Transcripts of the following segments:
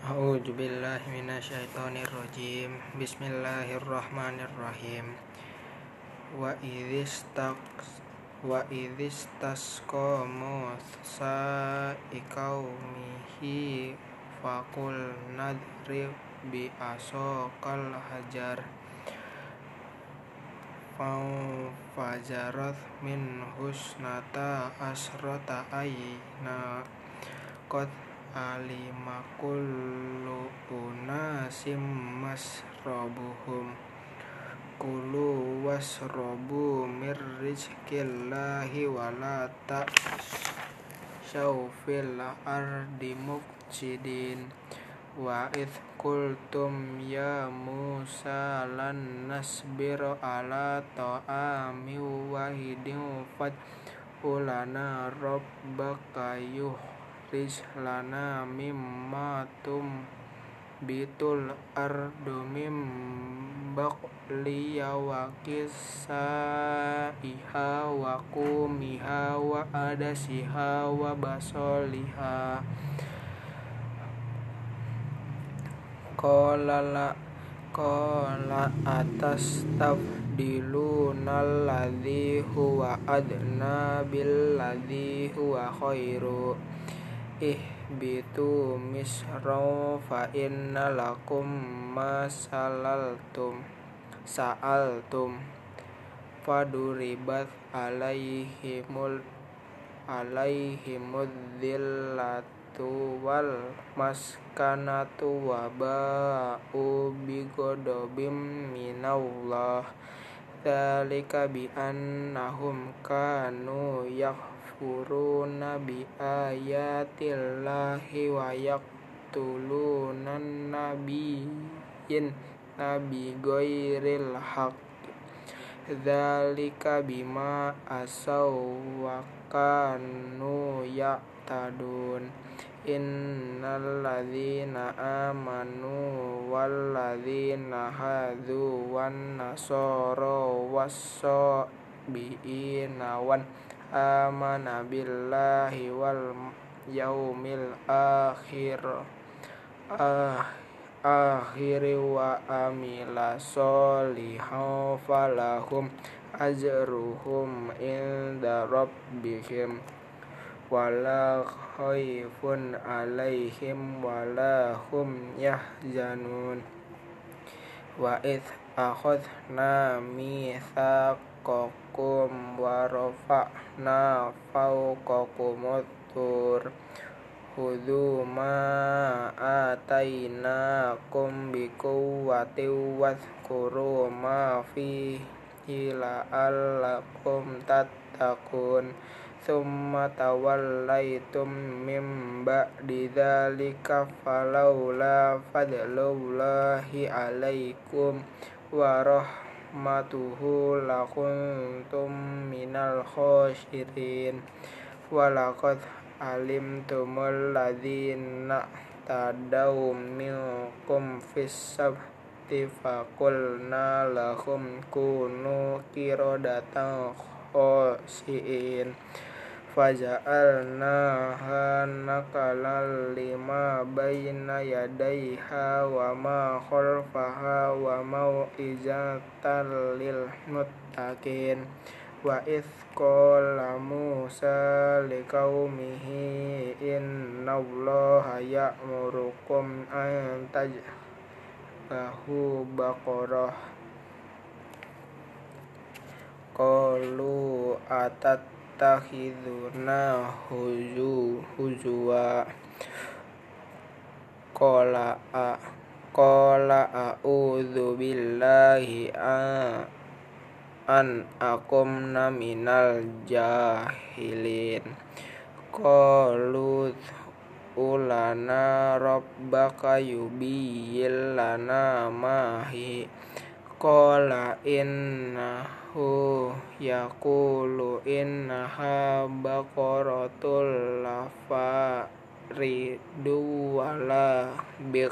A'udzu billahi minasyaitonir rajim. Bismillahirrahmanirrahim. Wa idzistaq wa idzistasqa Musa ikaumihi faqul nadrib bi asaqal hajar fajarat min husnata asrata ayna qad alima kullu unasim masrabuhum kulu wasrabu mir rizqillahi wala ta'syaw fil ardi mufsidin. Wa id qultum ya Musa lan nasbir ala ta'ami wahidin fad ulana rabbaka yuhrij lana mimma tum bitul ardu mim baqliya wa kisaiha wa kumiha wa adasiha wa basoliha Qala la qala atas tabdiluna alladhi huwa adna billadhi huwa khairu ihbitu misra fa inna lakum ma salaltum sa'altum faduribat alaihimul alaihimud dhillatu wal maskanatu wa ba'u bigodobim minallah. Dzalika bi annahum kanu yakfuruna bi ayatillahi wa yaqtuluna nabiyyin nabi ghairil haqq. Dzalika bima asaw wa kanu ya'tadun. Innal ladzina amanu wal ladzina hadu wan nasara was-sabiina wan amana billahi wal yaumil akhir. Ah akhiri wa amila solihan falahum ajruhum inda rabbihim. Wala khaifun alaihim wala hum yahzanun. Wa id akhadna mitsaqakum wa rafa'na fawqakum tur khudhu ma atainakum biquwwatin wadhkuru ma fihi la'allakum tattaqun. Thumma tawallaitum min ba'di dzalika falawla fadlullahi alaikum wa rahmatuhu lakuntum minal khasirin walaqad alimtumul ladzina tadaw minkum fis sabti faqulna lahum kunu qiradatan khasiin faja'alnaha nakalan lima baina yadayha wa ma khalfaha wa mau'izatan lil muttaqin. Wa id qala Musa liqaumihi innallaha ya'murukum an tajbahu baqarah. Qalu atat takhiduna huzu huzwa qala a qala a'udzu billahi an akumna minal jahilin. Qalu ulana rabbaka yubiyyil lana mahi. Qala innahu yaqulu innaha baqaratul lafaridu wala bik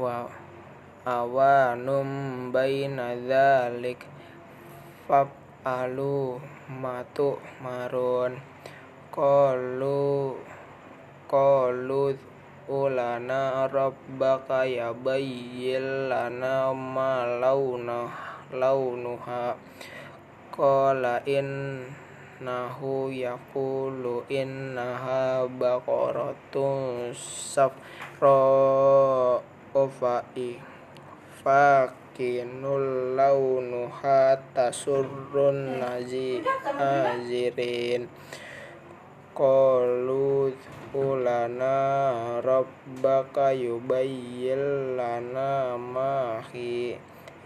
wa awanum baina dzalik fa'alu matu marun qalu qalu ulana rabbaka yabayyin lana ma launa launuha. Qala innahu yaqulu innaha baqaratun safra ofai fakinul launuha tasurrun nazirin. Qalu ulana rabbaka yubayyin lana ma hi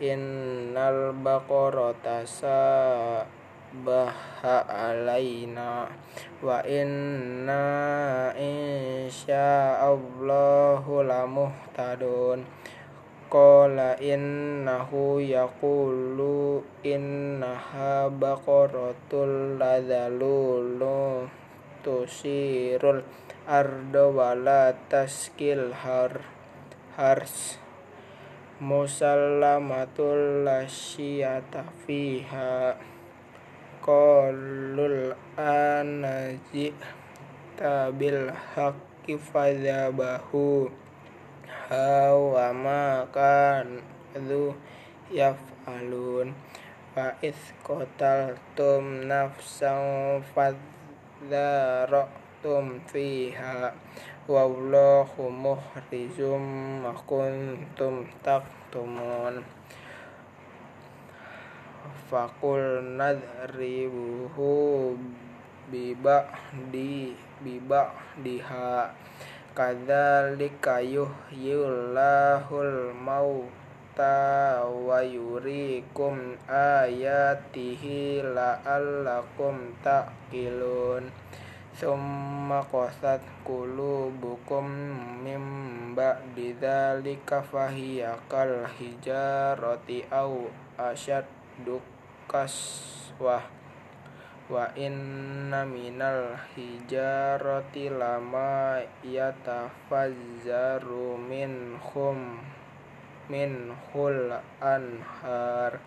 innal baqarata sabaha alaina wa inna insya'allahu lamuhtadun. Qala innahu yaqulu innaha baqaratul ladzalulu tusirul ardo wala taskil har hars musallamatul lasyata fiha qalul anaji tabil haqqi fadzabahu hawa ma kan dzu yaf'alun fa is qataltum nafsan fadzara kuntum fiha wallahu muhrizum ma kuntum taktumun. Fakul nadribuhu biba di biba diha kadzalika yuhyillahul mauta wa yurikum ayatihi la'allakum taqilun. Summa qasat qulubukum mim ba'di dzalika fahiya kal hijarati aw asyaddu kaswah. Wa inna minal hijarati lama yatafazzaru minhum minhul anhar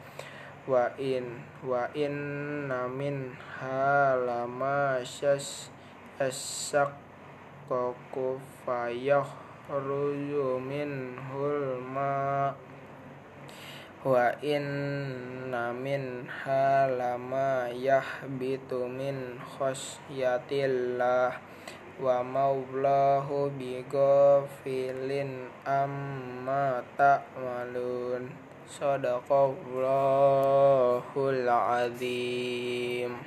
wa in wa inna min halama syas yashaqqaqu fayakhruju minhul ma wa inna min halama yahbitu min khasyatillah wa maullahu bighafilin amma ta'malun. Sadaqallahul azim